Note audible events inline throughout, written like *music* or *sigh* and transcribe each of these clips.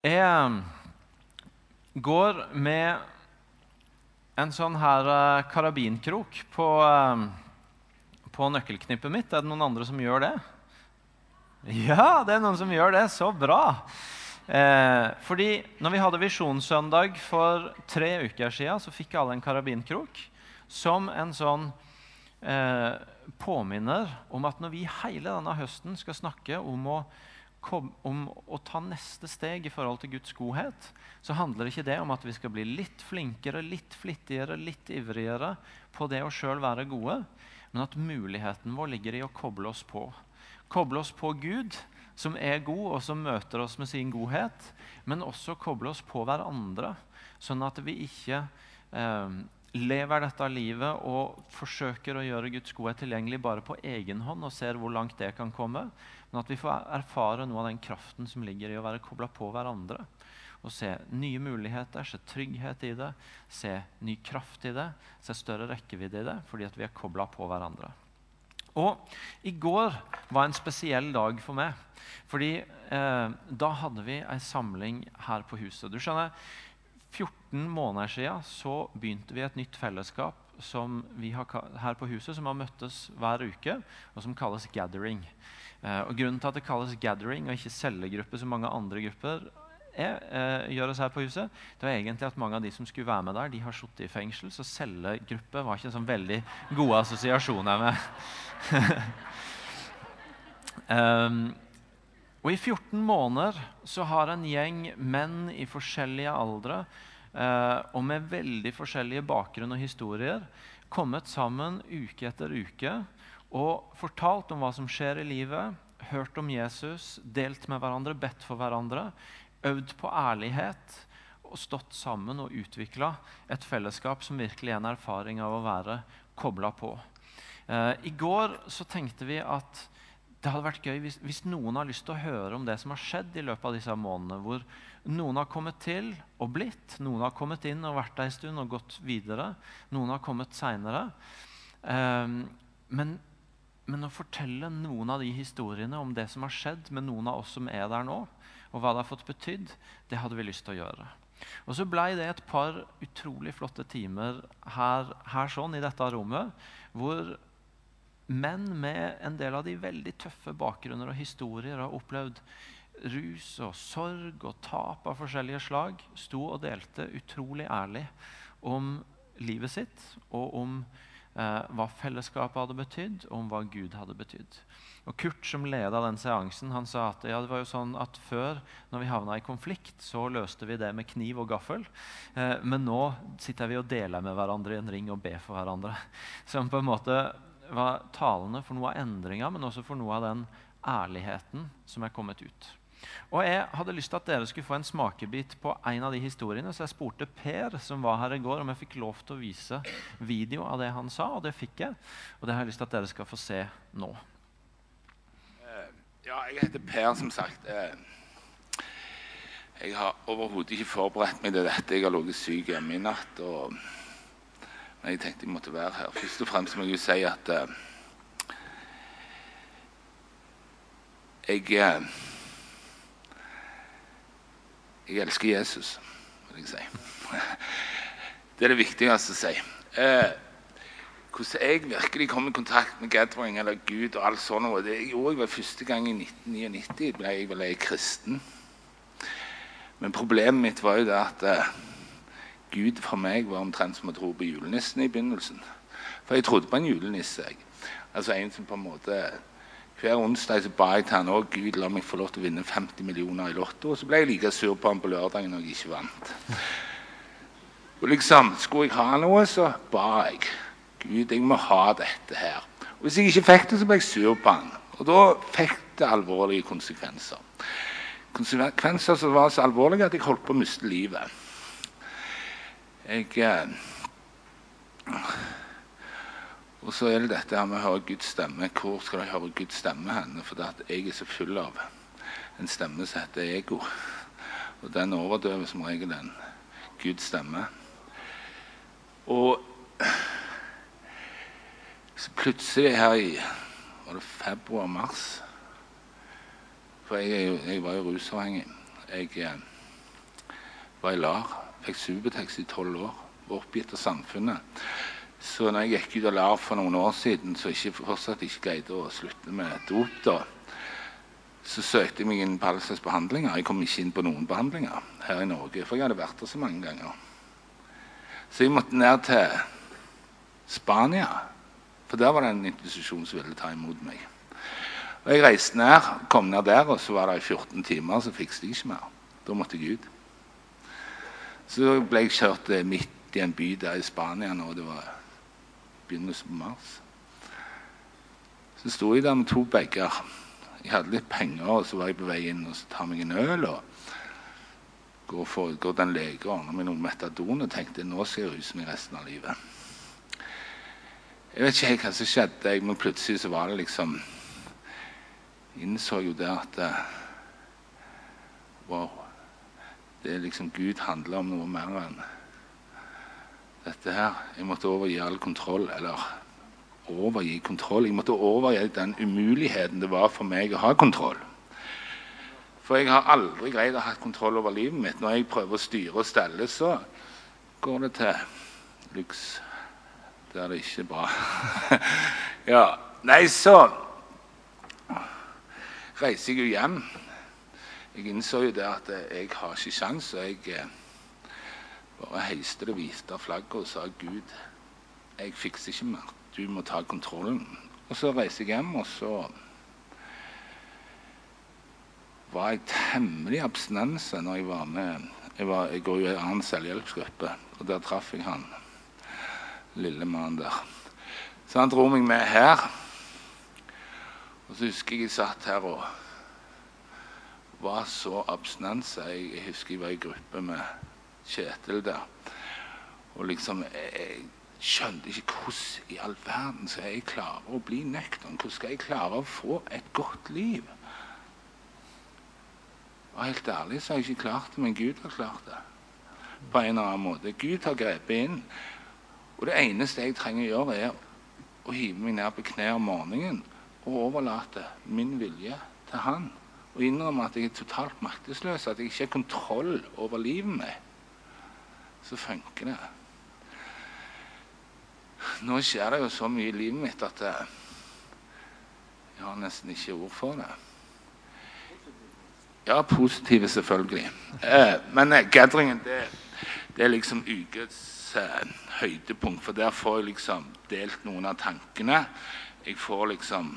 Jeg eh, går med en sånn her eh, karabinkrok på, eh, på nøkkelknippet mitt. Er det noen andre som gjør det? Ja, det er noen som gjør det. Så bra. Eh, fordi når vi hadde Visjonssøndag for tre uker siden, så fikk alle en karabinkrok som en sånn eh, påminner om at når vi hele denne høsten skal snakke om å om å ta neste steg i forhold til Guds godhet, så handler ikke det om at vi skal bli litt flinkere, litt flittigere, litt ivrigere på det å sjøl være gode, men at muligheten vår ligger i å koble oss på. Koble oss på Gud, som er god, og som møter oss med sin godhet, men også koble oss på hverandre, sånn at vi ikke eh, lever dette livet og forsøker å gjøre Guds godhet tilgjengelig bare på egen hånd og ser hvor langt det kan komme, men at vi får erfare noe av den kraften som ligger i å være kobla på hverandre. Og se nye muligheter, se trygghet i det, se ny kraft i det, se større rekkevidde i det, fordi at vi er kobla på hverandre. Og i går var en spesiell dag for meg. Fordi eh, da hadde vi ei samling her på huset. Du skjønner, 14 måneder siden så begynte vi et nytt fellesskap som vi har her på huset, som har møttes hver uke, og som kalles Gathering. Eh, og Grunnen til at det kalles gathering og ikke cellegruppe, som mange andre grupper er, eh, gjøres her på huset, det var egentlig at mange av de som skulle være med der, de har sittet i fengsel. Så cellegruppe var ikke en sånn veldig gode assosiasjoner med. um, *laughs* og I 14 måneder så har en gjeng menn i forskjellige aldre og med veldig forskjellige bakgrunn og historier kommet sammen uke etter uke og fortalt om hva som skjer i livet, hørt om Jesus, delt med hverandre, bedt for hverandre, øvd på ærlighet og stått sammen og utvikla et fellesskap som virkelig er en erfaring av å være kobla på. Eh, I går så tenkte vi at det hadde vært gøy hvis, hvis, noen har lyst til å høre om det som har skjedd i løpet av disse månedene, hvor noen har kommet til og blitt, noen har kommet inn og vært der en stund og gått videre, noen har kommet seinere. Eh, men men å fortelle noen av de historiene om det som har skjedd med noen av oss som er der nå, og hva det har fått betydd, det hadde vi lyst til å gjøre. Og så blei det et par utrolig flotte timer her, her, sånn i dette rommet, hvor menn med en del av de veldig tøffe bakgrunner og historier har opplevd rus og sorg og tap av forskjellige slag, sto og delte utrolig ærlig om livet sitt og om eh, hva fellesskapet hadde betydd, og om hva Gud hadde betydd. Og Kurt, som leda den seansen, han sa at ja, det var jo sånn at før, når vi havna i konflikt, så løste vi det med kniv og gaffel. Eh, men nå sitter vi og deler med hverandre i en ring og ber for hverandre. *laughs* Som på en måte var talende for noe av endringa, men også for noe av den ærligheten som er kommet ut. Og Jeg hadde lyst til at dere skulle få en smakebit på en av de historiene. Så jeg spurte Per, som var her i går, om jeg fikk lov til å vise video av det han sa. Og det fikk jeg. Og det har jeg lyst til at dere skal få se nå. Uh, ja, jeg heter Per, som sagt. Uh, jeg har overhodet ikke forberedt meg til dette. Jeg har ligget syk hjemme i natt. Og... Men jeg tenkte jeg måtte være her. Først og fremst må jeg jo si at uh, jeg jeg elsker Jesus, vil jeg si. *laughs* Det er det viktigste å si. Eh, hvordan jeg virkelig kom i kontakt med gathering eller Gud og alt sånt det gjorde jeg vel første gang i 1999. ble jeg vel kristen. Men problemet mitt var jo det at eh, Gud for meg var omtrent som å tro på julenissen i begynnelsen. For jeg trodde på en julenisse. Altså En som på en måte hver onsdag så ba jeg til han òg Gud la meg få lov til å vinne 50 millioner i Lotto. Og så ble jeg like sur på han på lørdagen når jeg ikke vant. Og liksom, Skulle jeg ha noe, så ba jeg Gud, jeg må ha dette her. Og Hvis jeg ikke fikk det, så ble jeg sur på han. Og da fikk det alvorlige konsekvenser. Konsekvenser som var så alvorlige at jeg holdt på å miste livet. Jeg... Eh, og så er det dette her med å høre Guds stemme. Hvor skal jeg høre Guds stemme hen? For jeg er så full av en stemme som heter ego. Og den overdøver som regel en Guds stemme. Og så plutselig her i var det februar-mars For jeg, jeg, var jo rusavhengig. Jeg, eh, var i LAR. Fikk Subutex i tolv år. Var oppgitt av samfunnet. Så når jeg gikk ut av LAR for noen år siden, så ikke, fortsatt ikke greide å slutte med dop, da, så søkte jeg meg inn på alle slags behandlinger. Jeg kom ikke inn på noen behandlinger her i Norge, for jeg hadde vært der så mange ganger. Så jeg måtte ned til Spania, for der var det en institusjon som ville ta imot meg. Og Jeg reiste ned, kom ned der, og så var det i 14 timer, så fikset jeg ikke mer. Da måtte jeg ut. Så ble jeg kjørt midt i en by der i Spania når det var begynnelsen på mars. Så sto jeg der med to bager. Jeg hadde litt penger, og så var jeg på vei inn og så tar meg en øl. og Går, for, går til lege og ordner meg noe metadon og tenkte nå skal jeg ruse meg resten av livet. Jeg vet ikke hva som skjedde, men plutselig så var det liksom innså jo det at eh, Wow. Det er liksom Gud handler om noe mer enn dette her. Jeg måtte overgi all kontroll. Eller overgi kontroll. Jeg måtte overgi den umuligheten det var for meg å ha kontroll. For jeg har aldri greid å ha kontroll over livet mitt. Når jeg prøver å styre og stelle, så går det til lyks der det ikke er bra. *laughs* ja. Nei, så reiser jeg jo hjem. Jeg innså jo det at jeg har ikke sjans, og jeg eh, bare heiste det hvite flagget og sa Gud, jeg fikser ikke mer. Du må ta kontrollen. Og så reiser jeg hjem, og så var jeg temmelig abstinense når jeg var med Jeg, var, jeg går jo i en annen selvhjelpsgruppe, og der traff jeg han lille mannen der. Så han dro meg med her. Og så husker jeg jeg satt her og var så abstinense. Jeg husker jeg var i gruppe med Kjetil der. Og liksom Jeg skjønte ikke hvordan i all verden skal jeg klare å bli nøktern. Hvordan skal jeg klare å få et godt liv? Og helt ærlig så har jeg ikke klart det, men Gud har klart det. På en eller annen måte. Gud har grepet inn. Og det eneste jeg trenger å gjøre, er å hive meg ned på kne om morgenen og overlate min vilje til Han. Og innrømme at jeg er totalt maktesløs, at jeg ikke har kontroll over livet mitt. Så funker det. Nå skjer det jo så mye i livet mitt at jeg har nesten ikke ord for det. Ja, positive, selvfølgelig. Eh, men eh, gatheringen, det, det, er liksom ukets eh, høydepunkt. For der får jeg liksom delt noen av tankene. Jeg får liksom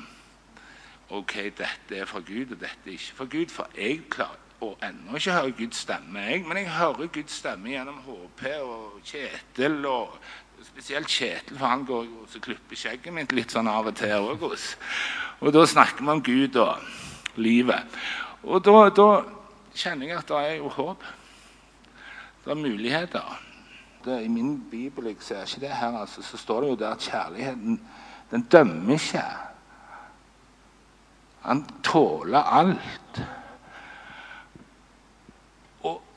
OK, dette er fra Gud, og dette er ikke fra Gud. For jeg klarer å ennå ikke hører Guds stemme, jeg. Men jeg hører Guds stemme gjennom HP og Kjetil. og Spesielt Kjetil, for han går jo og klipper skjegget mitt litt sånn av og til òg. Og da snakker vi om Gud og livet. Og da, da kjenner jeg at det er jo håp. Det er muligheter. Det, I min bibel jeg ser ikke det her, altså, så står det jo der at kjærligheten den dømmer ikke. Han tåler alt.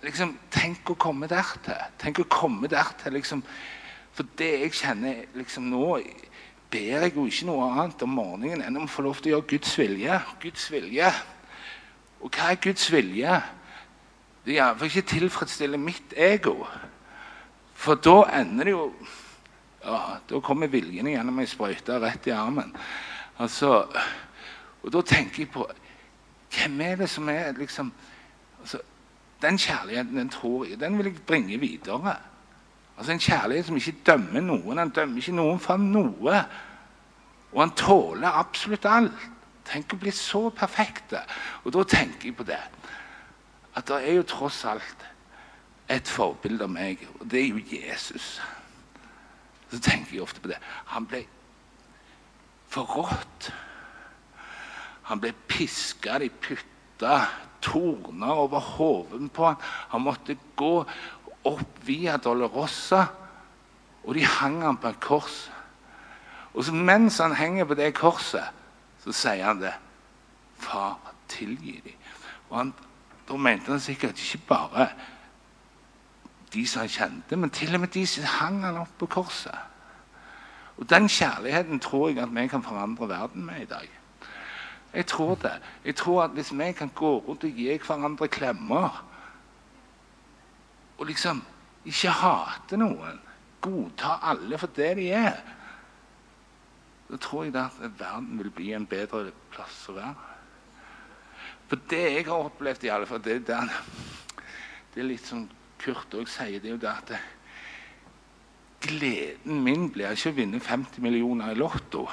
Liksom, Tenk å komme dertil. Tenk å komme dertil liksom, For det jeg kjenner liksom nå ber jeg jo ikke noe annet om morgenen enn om å få lov til å gjøre Guds vilje. Guds vilje. Og hva er Guds vilje? Det er iallfall ikke tilfredsstille mitt ego. For da ender det jo ja, Da kommer viljen gjennom ei sprøyte rett i armen. Altså, og da tenker jeg på Hvem er det som er liksom altså, Den kjærligheten den tror jeg, den vil jeg bringe videre. Altså En kjærlighet som ikke dømmer noen. Han dømmer ikke noen for noe. Og han tåler absolutt alt. Tenk å bli så perfekte. Og da tenker jeg på det. At det er jo tross alt et forbilde av meg, og det er jo Jesus. Så tenker jeg ofte på det. Han ble forrådt. Han ble piska, i putta torner over hodet på ham. Han måtte gå opp via Dolorosa, og de hang han på et kors. Og så mens han henger på det korset, så sier han det. Far, tilgi dem. Og han, Da mente han sikkert ikke bare de som han kjente, men til og med de som hang han opp på korset. Og Den kjærligheten tror jeg at vi kan forandre verden med i dag. Jeg tror det. Jeg tror at Hvis vi kan gå rundt og gi hverandre klemmer og liksom ikke hate noen. Godta alle for det de er. Da tror jeg at verden vil bli en bedre plass å være. For det jeg har opplevd, i alle fall, det, det, det er litt som Kurt òg sier, det er jo det at gleden min blir ikke å vinne 50 millioner i Lotto.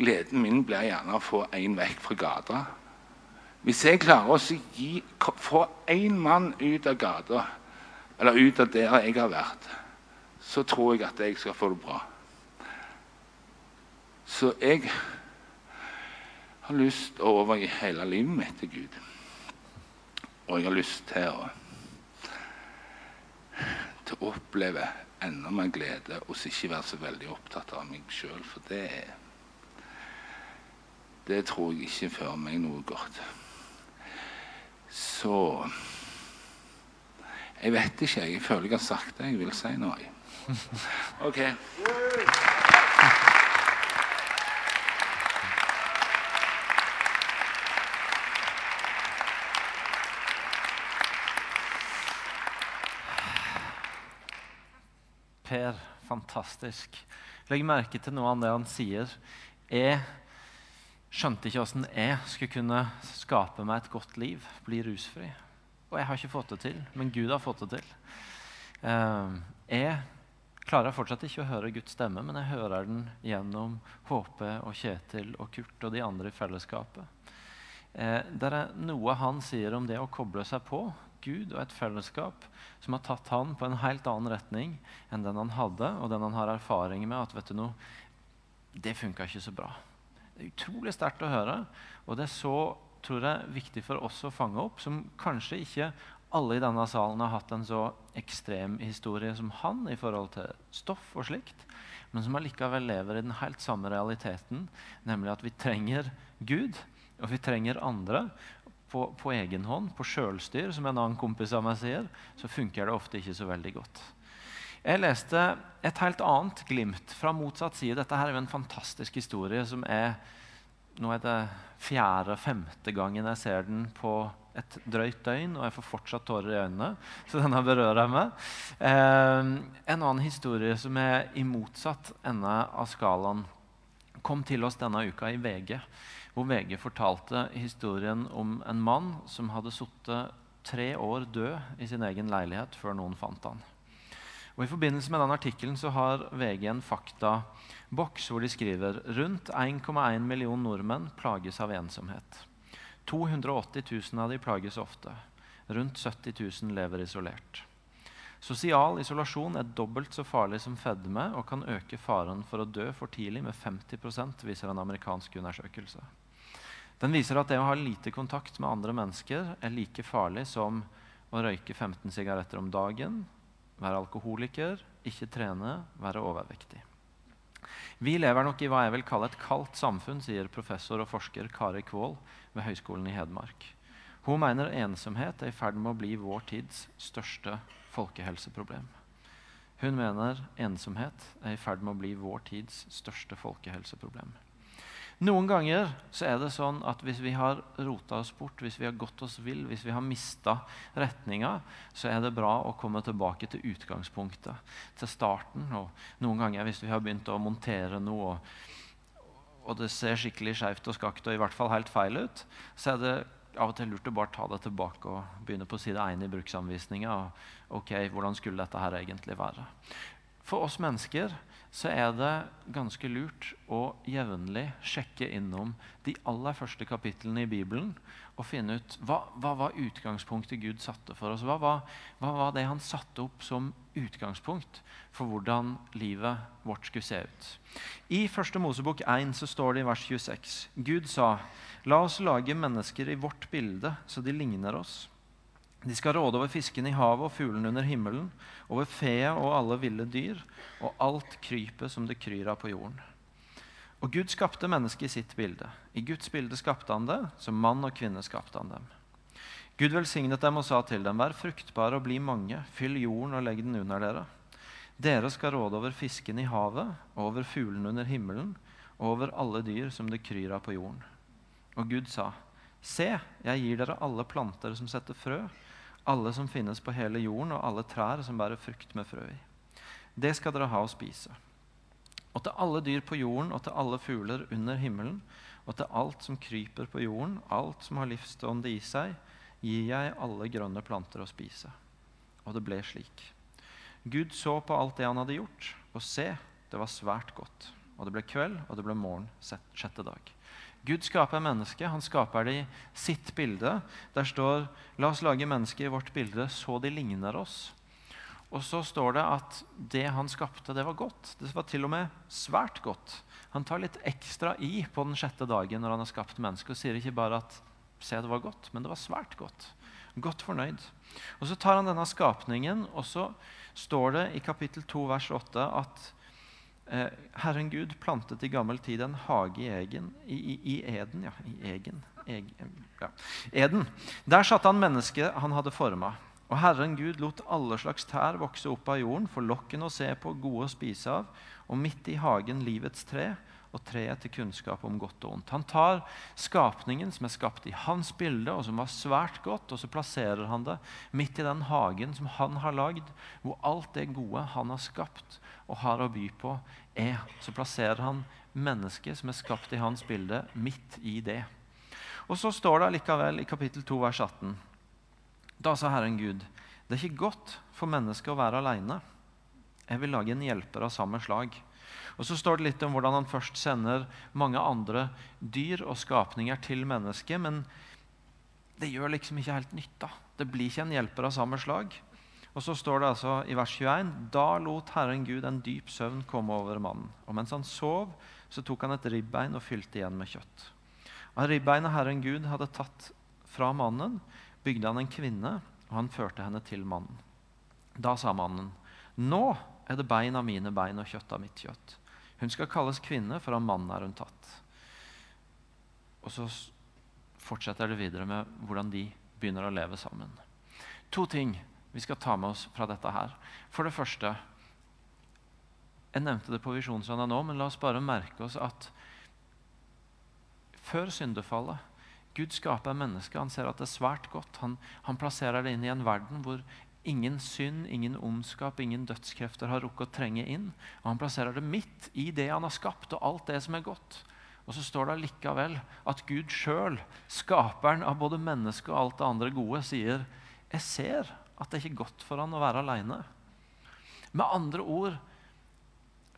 Gleden min blir gjerne å få én vekk fra gata. Hvis jeg klarer å gi, få én mann ut av gata, eller ut av der jeg har vært, så tror jeg at jeg skal få det bra. Så jeg har lyst til å overgi hele livet mitt til Gud. Og jeg har lyst til å, til å oppleve enda mer glede og ikke være så veldig opptatt av meg sjøl, for det det tror jeg ikke fører meg noe godt. Så Jeg vet ikke. Jeg føler jeg har sagt det jeg vil si nå. *laughs* OK. Per, fantastisk. Legg merke til noe av det han sier. Jeg skjønte ikke åssen jeg skulle kunne skape meg et godt liv, bli rusfri. Og jeg har ikke fått det til, men Gud har fått det til. Eh, jeg klarer fortsatt ikke å høre Guds stemme, men jeg hører den gjennom HP og Kjetil og Kurt og de andre i fellesskapet. Eh, det er noe han sier om det å koble seg på Gud og et fellesskap som har tatt han på en helt annen retning enn den han hadde, og den han har erfaring med at vet du noe, det funka ikke så bra. Det er utrolig sterkt å høre, og det er så tror jeg, viktig for oss å fange opp, som kanskje ikke alle i denne salen har hatt en så ekstrem historie som han i forhold til stoff og slikt, men som allikevel lever i den helt samme realiteten, nemlig at vi trenger Gud, og vi trenger andre på, på egen hånd, på sjølstyr, som en annen kompis av meg sier, så funker det ofte ikke så veldig godt. Jeg leste et helt annet glimt fra motsatt side. Dette her er jo en fantastisk historie som er Nå er det fjerde-femte gangen jeg ser den på et drøyt døgn, og jeg får fortsatt tårer i øynene. Så denne berører meg. Eh, en annen historie som er i motsatt ende av skalaen, kom til oss denne uka i VG hvor VG fortalte historien om en mann som hadde sittet tre år død i sin egen leilighet før noen fant han. Og I forbindelse med den artikkelen har VG en faktaboks hvor de skriver rundt 1,1 million nordmenn plages av ensomhet. 280 000 av de plages ofte. Rundt 70 000 lever isolert. Sosial isolasjon er dobbelt så farlig som fedme og kan øke faren for å dø for tidlig med 50% viser en amerikansk undersøkelse. Den viser at det å ha lite kontakt med andre mennesker er like farlig som å røyke 15 sigaretter om dagen, være alkoholiker, ikke trene, være overvektig. Vi lever nok i hva jeg vil kalle et kaldt samfunn, sier professor og forsker Kari Kvål ved Høgskolen i Hedmark. Hun mener ensomhet er i ferd med å bli vår tids største folkehelseproblem. Hun mener ensomhet er i ferd med å bli vår tids største folkehelseproblem. Noen ganger så er det sånn at hvis vi har rota oss bort, hvis vi har gått oss vill, hvis vi har mista retninga, så er det bra å komme tilbake til utgangspunktet, til starten. Og noen ganger hvis vi har begynt å montere noe, og, det ser skikkelig skjevt og skakt og i hvert fall helt feil ut, så er det av og til lurt å bare ta det tilbake og begynne på side 1 i bruksanvisninga. Ok, hvordan skulle dette her egentlig være? For oss mennesker så er det ganske lurt å jevnlig sjekke innom de aller første kapitlene i Bibelen og finne ut hva, hva var utgangspunktet Gud satte for oss. Hva var, hva var, det han satte opp som utgangspunkt for hvordan livet vårt skulle se ut? I 1. Mosebok 1 så står det i vers 26.: Gud sa, la oss lage mennesker i vårt bilde, så de ligner oss. De skal råde over fisken i havet og fuglene under himmelen, over feet og alle ville dyr, og alt krypet som det kryr av på jorden. Og Gud skapte mennesket i sitt bilde. I Guds bilde skapte han det, som mann og kvinne skapte han dem. Gud velsignet dem og sa til dem, vær fruktbare og bli mange, fyll jorden og legg den under dere. Dere skal råde over fisken i havet, og over fuglene under himmelen, og over alle dyr som det kryr av på jorden. Og Gud sa, se, jeg gir dere alle planter som setter frø, alle som finnes på hele jorden, og alle trær som bærer frukt med frø i. Det skal dere ha å spise. Og til alle dyr på jorden og til alle fugler under himmelen og til alt som kryper på jorden, alt som har livsstående i seg, gir jeg alle grønne planter å spise. Og det ble slik. Gud så på alt det han hadde gjort, og se, det var svært godt. Og det ble kveld, og det ble morgen sjette dag. Gud skaper mennesket. Han skaper det i sitt bilde. Der står 'La oss lage mennesket i vårt bilde så de ligner oss'. Og så står det at det han skapte, det var godt. Det var til og med svært godt. Han tar litt ekstra i på den sjette dagen når han har skapt mennesket, og sier ikke bare at 'se, det var godt', men det var svært godt. Godt fornøyd. Og Så tar han denne skapningen, og så står det i kapittel 2 vers 8 at Eh, Herren Gud plantet i gammel tid en hage i, Egen, i, i, i Eden. Ja, i Egen, Egen ja. Eden. Der satte han mennesket han hadde forma. Og Herren Gud lot alle slags tær vokse opp av jorden, for lokken å se på, gode å spise av, og midt i hagen livets tre og treet til kunnskap om godt og ondt. Han tar skapningen som er skapt i hans bilde, og som var svært godt, og så plasserer han det midt i den hagen som han har lagd, hvor alt det gode han har skapt og har å by på, er. Så plasserer han mennesket som er skapt i hans bilde, midt i det. Og så står det likevel i kapittel 2, vers 18. Da sa Herren Gud, det er ikke godt for mennesket å være alene. Jeg vil lage en hjelper av samme slag. Og Så står det litt om hvordan han først sender mange andre dyr og skapninger til mennesket. Men det gjør liksom ikke helt nytta. Det blir ikke en hjelper av samme slag. Og så står det altså i vers 21.: Da lot Herren Gud en dyp søvn komme over mannen. Og mens han sov, så tok han et ribbein og fylte igjen med kjøtt. Av ribbeinet Herren Gud hadde tatt fra mannen, bygde han en kvinne, og han førte henne til mannen. Da sa mannen, Nå er det bein av mine bein og kjøtt av mitt kjøtt. Hun skal kalles kvinne, for av mannen er hun tatt. Og så fortsetter det videre med hvordan de begynner å leve sammen. To ting vi skal ta med oss fra dette her. For det første Jeg nevnte det på Visjonssøndag nå, men la oss bare merke oss at før syndefallet Gud skaper mennesket. Han ser at det er svært godt. Han, han plasserer det inn i en verden hvor Ingen synd, ingen ondskap, ingen dødskrefter har rukket å trenge inn. Og Han plasserer det midt i det han har skapt, og alt det som er godt. Og så står det likevel at Gud sjøl, skaperen av både mennesket og alt det andre gode, sier jeg ser at det ikke er godt for han å være aleine. Med andre ord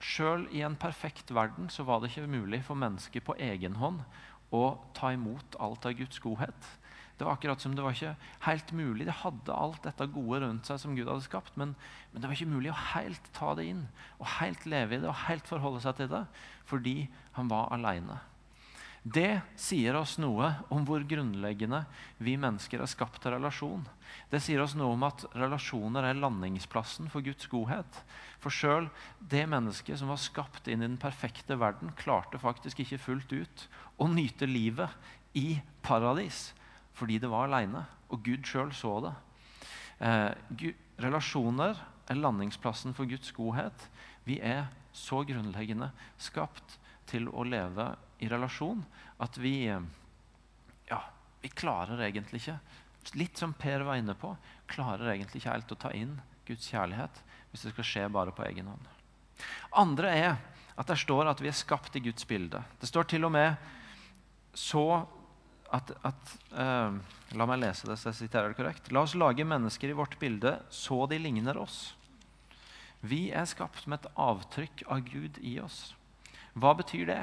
Sjøl i en perfekt verden så var det ikke mulig for mennesket på egen hånd å ta imot alt av Guds godhet. Det var akkurat som det var ikke helt mulig. De hadde alt dette gode rundt seg som Gud hadde skapt, men, men, det var ikke mulig å helt ta det inn og helt leve i det og helt forholde seg til det fordi han var aleine. Det sier oss noe om hvor grunnleggende vi mennesker er skapt til relasjon. Det sier oss noe om at relasjoner er landingsplassen for Guds godhet. For sjøl det mennesket som var skapt inn i den perfekte verden, klarte faktisk ikke fullt ut å nyte livet i paradis fordi det var aleine. Og Gud sjøl så det. Eh, relasjoner er landingsplassen for Guds godhet. Vi er så grunnleggende skapt til å leve i relasjon at vi ja, vi klarer egentlig ikke Litt som Per var inne på, klarer egentlig ikke helt å ta inn Guds kjærlighet hvis det skal skje bare på egen hånd. Andre er at det står at vi er skapt i Guds bilde. Det står til og med så at, at uh, La meg lese det, så jeg siterer det korrekt. La oss lage mennesker i vårt bilde så de ligner oss. Vi er skapt med et avtrykk av Gud i oss. Hva betyr det?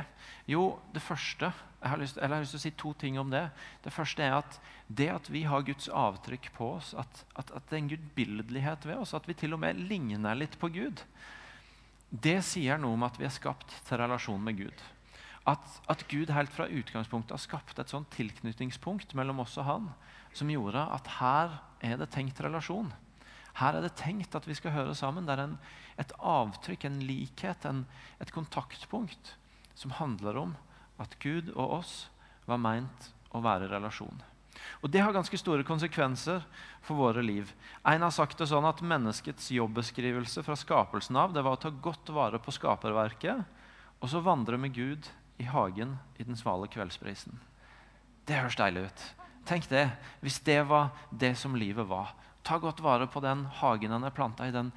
Jo, det første jeg har, lyst, jeg har lyst til å si to ting om det. Det første er at det at vi har Guds avtrykk på oss, at, at, at det er en gudbildelighet ved oss, at vi til og med ligner litt på Gud, det sier noe om at vi er skapt til relasjon med Gud at, at, Gud helt fra utgangspunktet har skapt et sånt tilknytningspunkt mellom oss og han, som gjorde at her er det tenkt relasjon. Her er det tenkt at vi skal høre sammen. Det er en, et avtrykk, en likhet, en, et kontaktpunkt som handler om at Gud og oss var meint å være i relasjon. Og Det har ganske store konsekvenser for våre liv. En har sagt det sånn at Menneskets jobbeskrivelse fra skapelsen av det var å ta godt vare på skaperverket og så vandre med Gud i hagen i den svale kveldsprisen. Det høres deilig ut. Tenk det, hvis det var det som livet var. Ta godt vare på den hagen han er planta i, den,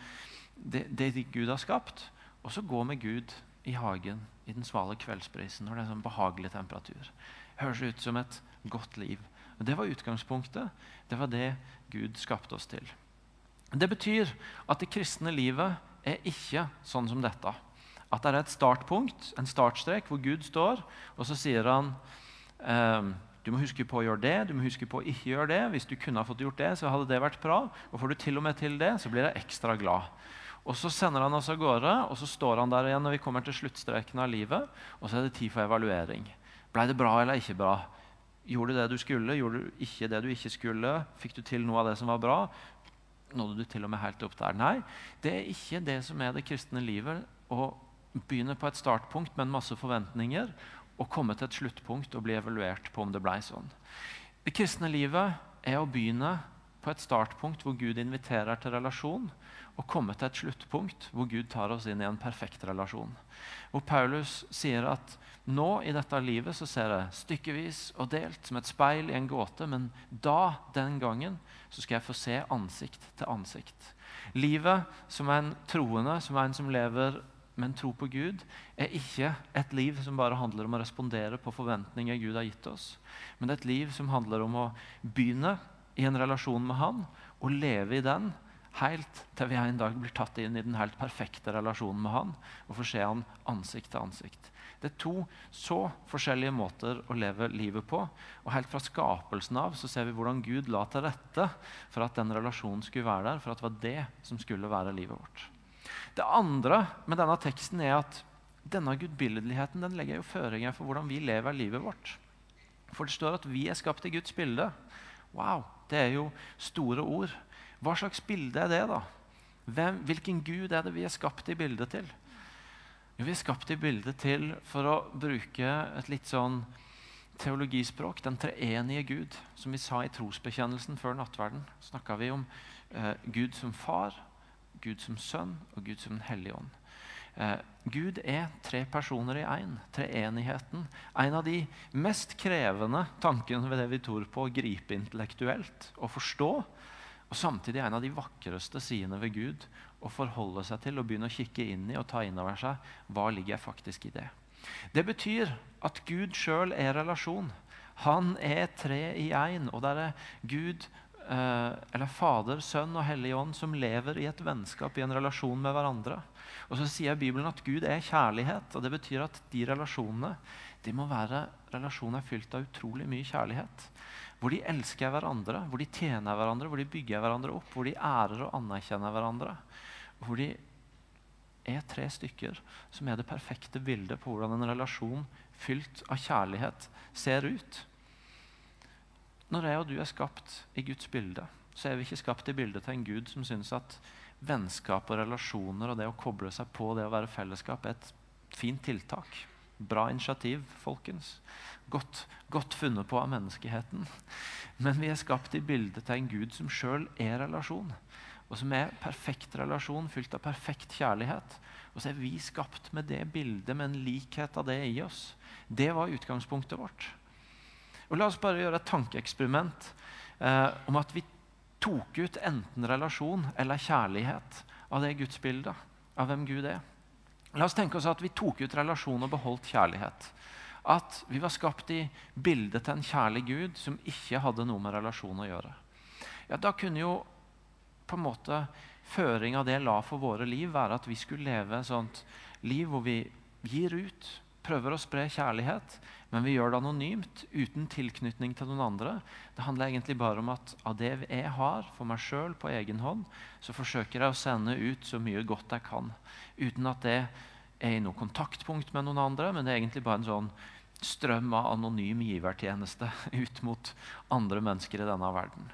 det, det, Gud har skapt. Og så gå med Gud i hagen i den svale kveldsprisen når det er sånn behagelig temperatur. Høres ut som et godt liv. Og Det var utgangspunktet. Det var det Gud skapte oss til. Det betyr at det kristne livet er ikke sånn som dette. At det er et startpunkt, en startstrek, hvor Gud står, og så sier han ehm, du må huske på å gjøre det, du må huske på å ikke gjøre det. Hvis du kunne ha fått gjort det, så hadde det vært bra. Og får du til og med til det, så blir jeg ekstra glad. Og Så sender han oss av gårde, og så står han der igjen når vi kommer til sluttstreken av livet. Og så er det tid for evaluering. Blei det bra eller ikke bra? Gjorde du det du skulle? Gjorde du ikke det du ikke skulle? Fikk du til noe av det som var bra? Nådde du til og med helt opp der? Nei, det er ikke det som er det kristne livet. Å begynne på et startpunkt med en masse forventninger og komme til et sluttpunkt og bli evaluert på om det blei sånn. Det kristne livet er å begynne på et startpunkt hvor Gud inviterer til relasjon, og komme til et sluttpunkt hvor Gud tar oss inn i en perfekt relasjon. Hvor Paulus sier at nå i dette livet så ser jeg stykkevis og delt som et speil i en gåte, men da, den gangen, så skal jeg få se ansikt til ansikt. Livet som en troende, som en som lever med en tro på Gud, er ikke et liv som bare handler om å respondere på forventninger Gud har gitt oss, men det er et liv som handler om å begynne i en relasjon med Han og leve i den helt til vi en dag blir tatt inn i den helt perfekte relasjonen med Han og får se Han ansikt til ansikt. Det er to så forskjellige måter å leve livet på. Og Helt fra skapelsen av så ser vi hvordan Gud la til rette for at den relasjonen skulle være der, for at det var det som skulle være livet vårt. Det andre med denne teksten er at denne gudbilledligheten den legger jo føringer for hvordan vi lever livet vårt. For det står at vi er skapt i Guds bilde. Wow, det er jo store ord. Hva slags bilde er det, da? Hvem, hvilken gud er det vi er skapt i bildet til? Jo, vi er skapt i bildet til, for å bruke et litt sånn teologispråk, den treenige Gud. Som vi sa i trosbekjennelsen før nattverden, snakka vi om eh, Gud som far, Gud som sønn og Gud som Den hellige ånd. Eh, Gud er tre personer i én. Treenigheten. En av de mest krevende tankene ved det vi tror på å gripe intellektuelt og forstå, og samtidig en av de vakreste sidene ved Gud å forholde seg til og begynne å kikke inn i og ta inn over seg hva ligger faktisk i det. Det betyr at Gud sjøl er relasjon. Han er tre i én. Og det er Gud, eller Fader, Sønn og Hellig Ånd som lever i et vennskap, i en relasjon med hverandre. Og så sier Bibelen at Gud er kjærlighet. og Det betyr at de relasjonene de må være relasjoner fylt av utrolig mye kjærlighet. Hvor de elsker hverandre, hvor de tjener hverandre, hvor de bygger hverandre opp, hvor de ærer og anerkjenner hverandre. Hvor de er tre stykker som er det perfekte bildet på hvordan en relasjon fylt av kjærlighet ser ut. Når jeg og du er skapt i Guds bilde, så er vi ikke skapt i bildet til en Gud som syns at vennskap og relasjoner og det å koble seg på det å være fellesskap er et fint tiltak. Bra initiativ, folkens. Godt, godt, funnet på av menneskeheten. Men vi er skapt i bildet til en Gud som sjøl er relasjon. Og som er perfekt relasjon, fylt av perfekt kjærlighet. Og så er vi skapt med det bildet, med en likhet av det i oss. Det var utgangspunktet vårt. Og La oss bare gjøre et tankeeksperiment eh, om at vi tok ut enten relasjon eller kjærlighet av det gudsbildet, av hvem Gud er. La oss tenke oss at vi tok ut relasjon og beholdt kjærlighet. At vi var skapt i bildet til en kjærlig Gud som ikke hadde noe med relasjon å gjøre. Ja, Da kunne jo på en måte føringa det la for våre liv, være at vi skulle leve et sånt liv hvor vi gir ut, prøver å spre kjærlighet, men vi gjør det anonymt, uten tilknytning til noen andre. Det handler egentlig bare om at av det jeg har for meg sjøl på egen hånd, så forsøker jeg å sende ut så mye godt jeg kan. Uten at det er i noe kontaktpunkt med noen andre, men det er egentlig bare en sånn strøm av anonym givertjeneste *laughs* ut mot andre mennesker i denne verden.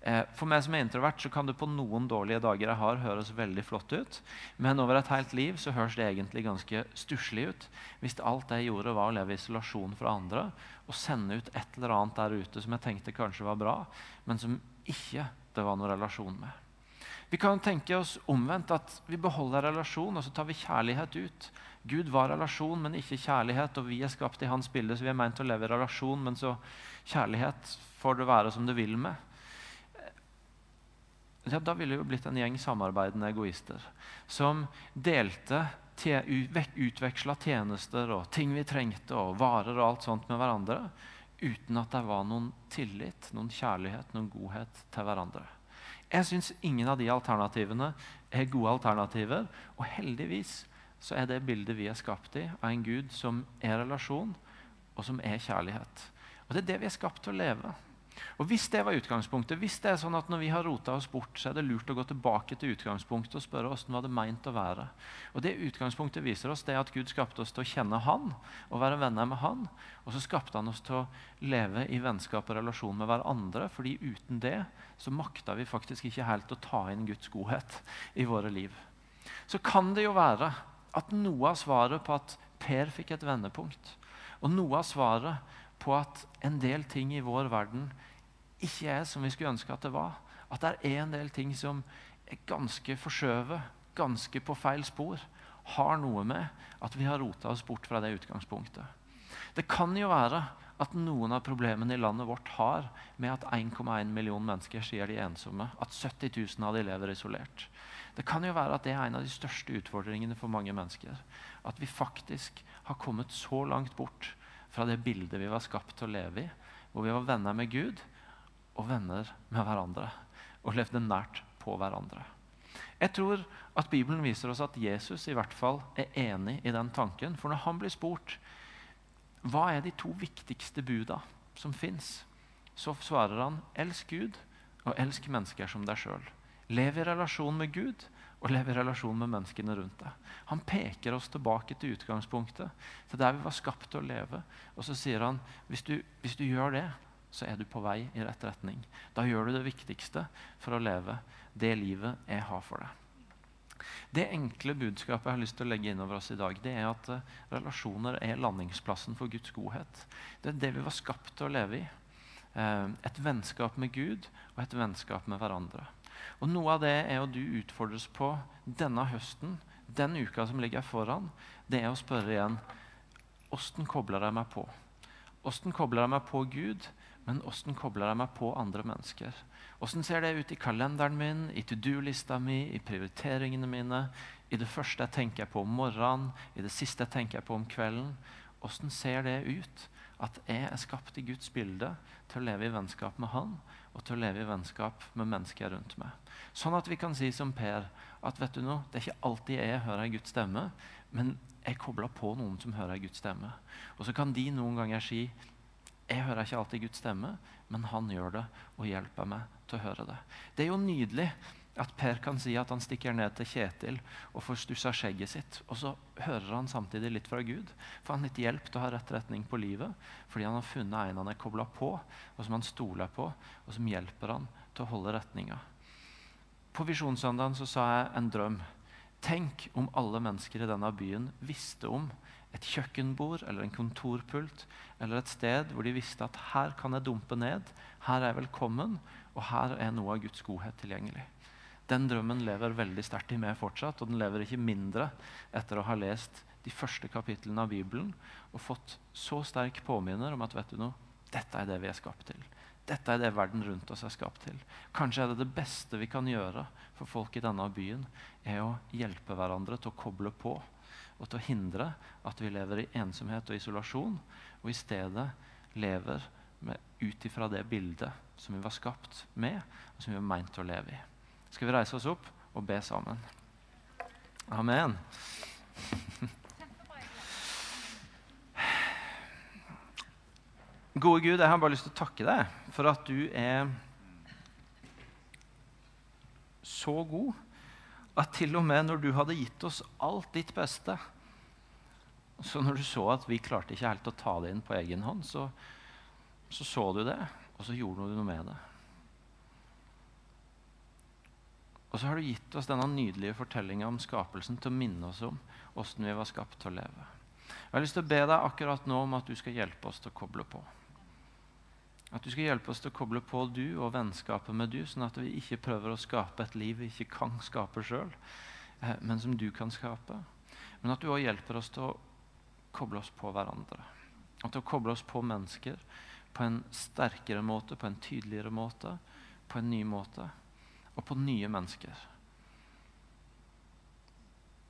Eh, for meg som er introvert så kan det på noen dårlige dager jeg har, høres veldig flott ut. Men over et helt liv så høres det egentlig ganske stusslig ut. Hvis alt jeg gjorde, var å leve i isolasjon fra andre og sende ut et eller annet der ute som jeg tenkte kanskje var bra, men som ikke det var noen relasjon med. Vi kan tenke oss omvendt at vi beholder relasjon, og så tar vi kjærlighet ut. Gud var relasjon, men ikke kjærlighet, og vi er skapt i hans bilde, så vi er meint å leve i relasjon, men så kjærlighet får det være som det vil med. Ja, da ville det jo blitt en gjeng samarbeidende egoister som delte, utveksla tjenester og ting vi trengte, og varer og alt sånt med hverandre, uten at det var noen tillit, noen kjærlighet, noen godhet til hverandre. Jeg syns ingen av de alternativene er gode alternativer. Og heldigvis så er det bildet vi er skapt i, av en Gud som er relasjon, og som er kjærlighet. Og Det er det vi er skapt til å leve. Og Hvis det var utgangspunktet, hvis det er sånn at når vi har rota oss bort, så er det lurt å gå tilbake til utgangspunktet og spørre hvordan var det meint å være. Og Det utgangspunktet viser oss det at Gud skapte oss til å kjenne Han og være venner med Han. Og så skapte Han oss til å leve i vennskap og relasjon med hverandre. fordi uten det så makta vi faktisk ikke helt å ta inn Guds godhet i våre liv. Så kan det jo være at noe av svaret på at Per fikk et vendepunkt, og noe av svaret på at en del ting i vår verden ikke er som vi skulle ønske at det var. At det er en del ting som er ganske forskjøvet, ganske på feil spor. Har noe med at vi har rota oss bort fra det utgangspunktet. Det kan jo være at noen av problemene i landet vårt har med at 1,1 million mennesker sier de er ensomme. At 70 000 av de lever isolert. Det kan jo være at det er en av de største utfordringene for mange mennesker. At vi faktisk har kommet så langt bort fra det bildet vi var skapt til å leve i, hvor vi var venner med Gud og venner med hverandre. Og levde nært på hverandre. Jeg tror at Bibelen viser oss at Jesus i hvert fall er enig i den tanken. For når han blir spurt hva er de to viktigste buda som fins, så svarer han elsk Gud og elsk mennesker som deg sjøl. Lev i relasjon med Gud og lev i relasjon med menneskene rundt deg. Han peker oss tilbake til utgangspunktet, til der vi var skapt til å leve. Og så sier han hvis du, hvis du gjør det, så er du på vei i rett retning. Da gjør du det viktigste for å leve det livet jeg har for deg. Det enkle budskapet jeg har lyst til å legge inn over oss i dag, det er at uh, relasjoner er landingsplassen for Guds godhet. Det er det vi var skapt til å leve i. Uh, et vennskap med Gud og et vennskap med hverandre. Og Noe av det er å du utfordres på denne høsten, den uka som ligger foran, det er å spørre igjen Åssen kobler jeg meg på? Åssen kobler jeg meg på Gud? Men åssen kobler jeg meg på andre mennesker? Åssen ser det ut i kalenderen min, i to do-lista mi, i prioriteringene mine? I det første jeg tenker på om morgenen, i det siste jeg tenker på om kvelden? Åssen ser det ut? At jeg er skapt i Guds bilde til å leve i vennskap med Han og til å leve i vennskap med mennesker rundt meg. Sånn at vi kan si som Per at vet du noe, det er ikke alltid jeg hører Guds stemme, men jeg kobler på noen som hører Guds stemme. Og så kan de noen ganger si jeg hører ikke alltid Guds stemme, men han gjør det og hjelper meg til å høre det. Det er jo nydelig at Per kan si at han stikker ned til Kjetil og får stussa skjegget sitt. Og så hører han samtidig litt fra Gud. Får han litt hjelp til å ha rett retning på livet fordi han har funnet en han er kobla på, og som han stoler på, og som hjelper han til å holde retninga. På Visjonssøndagen så sa jeg en drøm. Tenk om alle mennesker i denne byen visste om et kjøkkenbord eller en kontorpult eller et sted hvor de visste at her kan jeg dumpe ned, her er jeg velkommen, og her er noe av Guds godhet tilgjengelig. Den drømmen lever veldig sterkt i meg fortsatt, og den lever ikke mindre etter å ha lest de første kapitlene av Bibelen og fått så sterk påminner om at vet du noe, dette er det vi er skapt til. Dette er det verden rundt oss er skapt til. Kanskje er det det beste vi kan gjøre for folk i denne byen, er å hjelpe hverandre til å koble på og til å hindre at vi lever i ensomhet og isolasjon, og i stedet lever ut ifra det bildet som vi var skapt med, og som vi var meint å leve i. Skal vi reise oss opp og be sammen? Amen. *laughs* Gode Gud, jeg har bare lyst til å takke deg for at du er så god at til og med når du hadde gitt oss alt ditt beste Så når du så at vi klarte ikke helt å ta det inn på egen hånd, så så, så du det, og så gjorde du noe med det. Og så har du gitt oss denne nydelige fortellinga om skapelsen til å minne oss om åssen vi var skapt til å leve. Jeg har lyst til å be deg akkurat nå om at du skal hjelpe oss til å koble på. At du skal hjelpe oss til å koble på du og vennskapet med du, sånn at vi ikke prøver å skape et liv vi ikke kan skape sjøl, eh, men som du kan skape. Men at du òg hjelper oss til å koble oss på hverandre. Og til å koble oss på mennesker på en sterkere måte, på en tydeligere måte, på en ny måte. og på nye mennesker.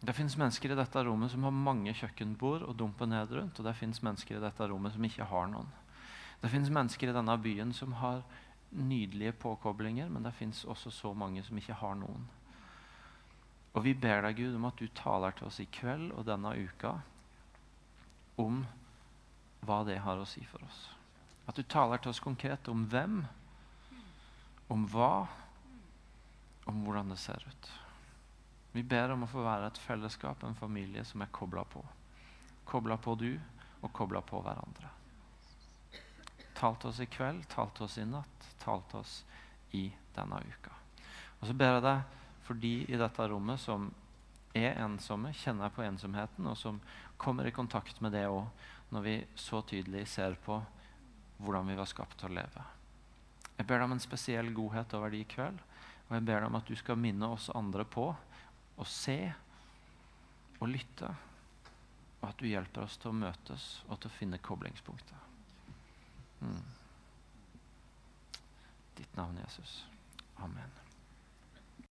Det fins mennesker i dette rommet som har mange kjøkkenbord å dumpe ned rundt, og det fins mennesker i dette rommet som ikke har noen. Det fins mennesker i denne byen som har nydelige påkoblinger, men det fins også så mange som ikke har noen. Og vi ber deg, Gud, om at du taler til oss i kveld og denne uka om hva det har å si for oss. At du taler til oss konkret om hvem, om hva, om hvordan det ser ut. Vi ber om å få være et fellesskap, en familie som er kobla på. Kobla på du og kobla på hverandre. Tal til oss i kveld, tal til oss i natt, tal til oss i denne uka. Og så ber jeg deg for de i dette rommet som er ensomme, kjenner på ensomheten, og som kommer i kontakt med det òg, når vi så tydelig ser på hvordan vi var skapt til å leve. Jeg ber deg om en spesiell godhet over de i kveld, og jeg ber deg om at du skal minne oss andre på å se og lytte, og at du hjelper oss til å møtes og til å finne koblingspunkter. Mm. Ditt navn, Jesus. Amen.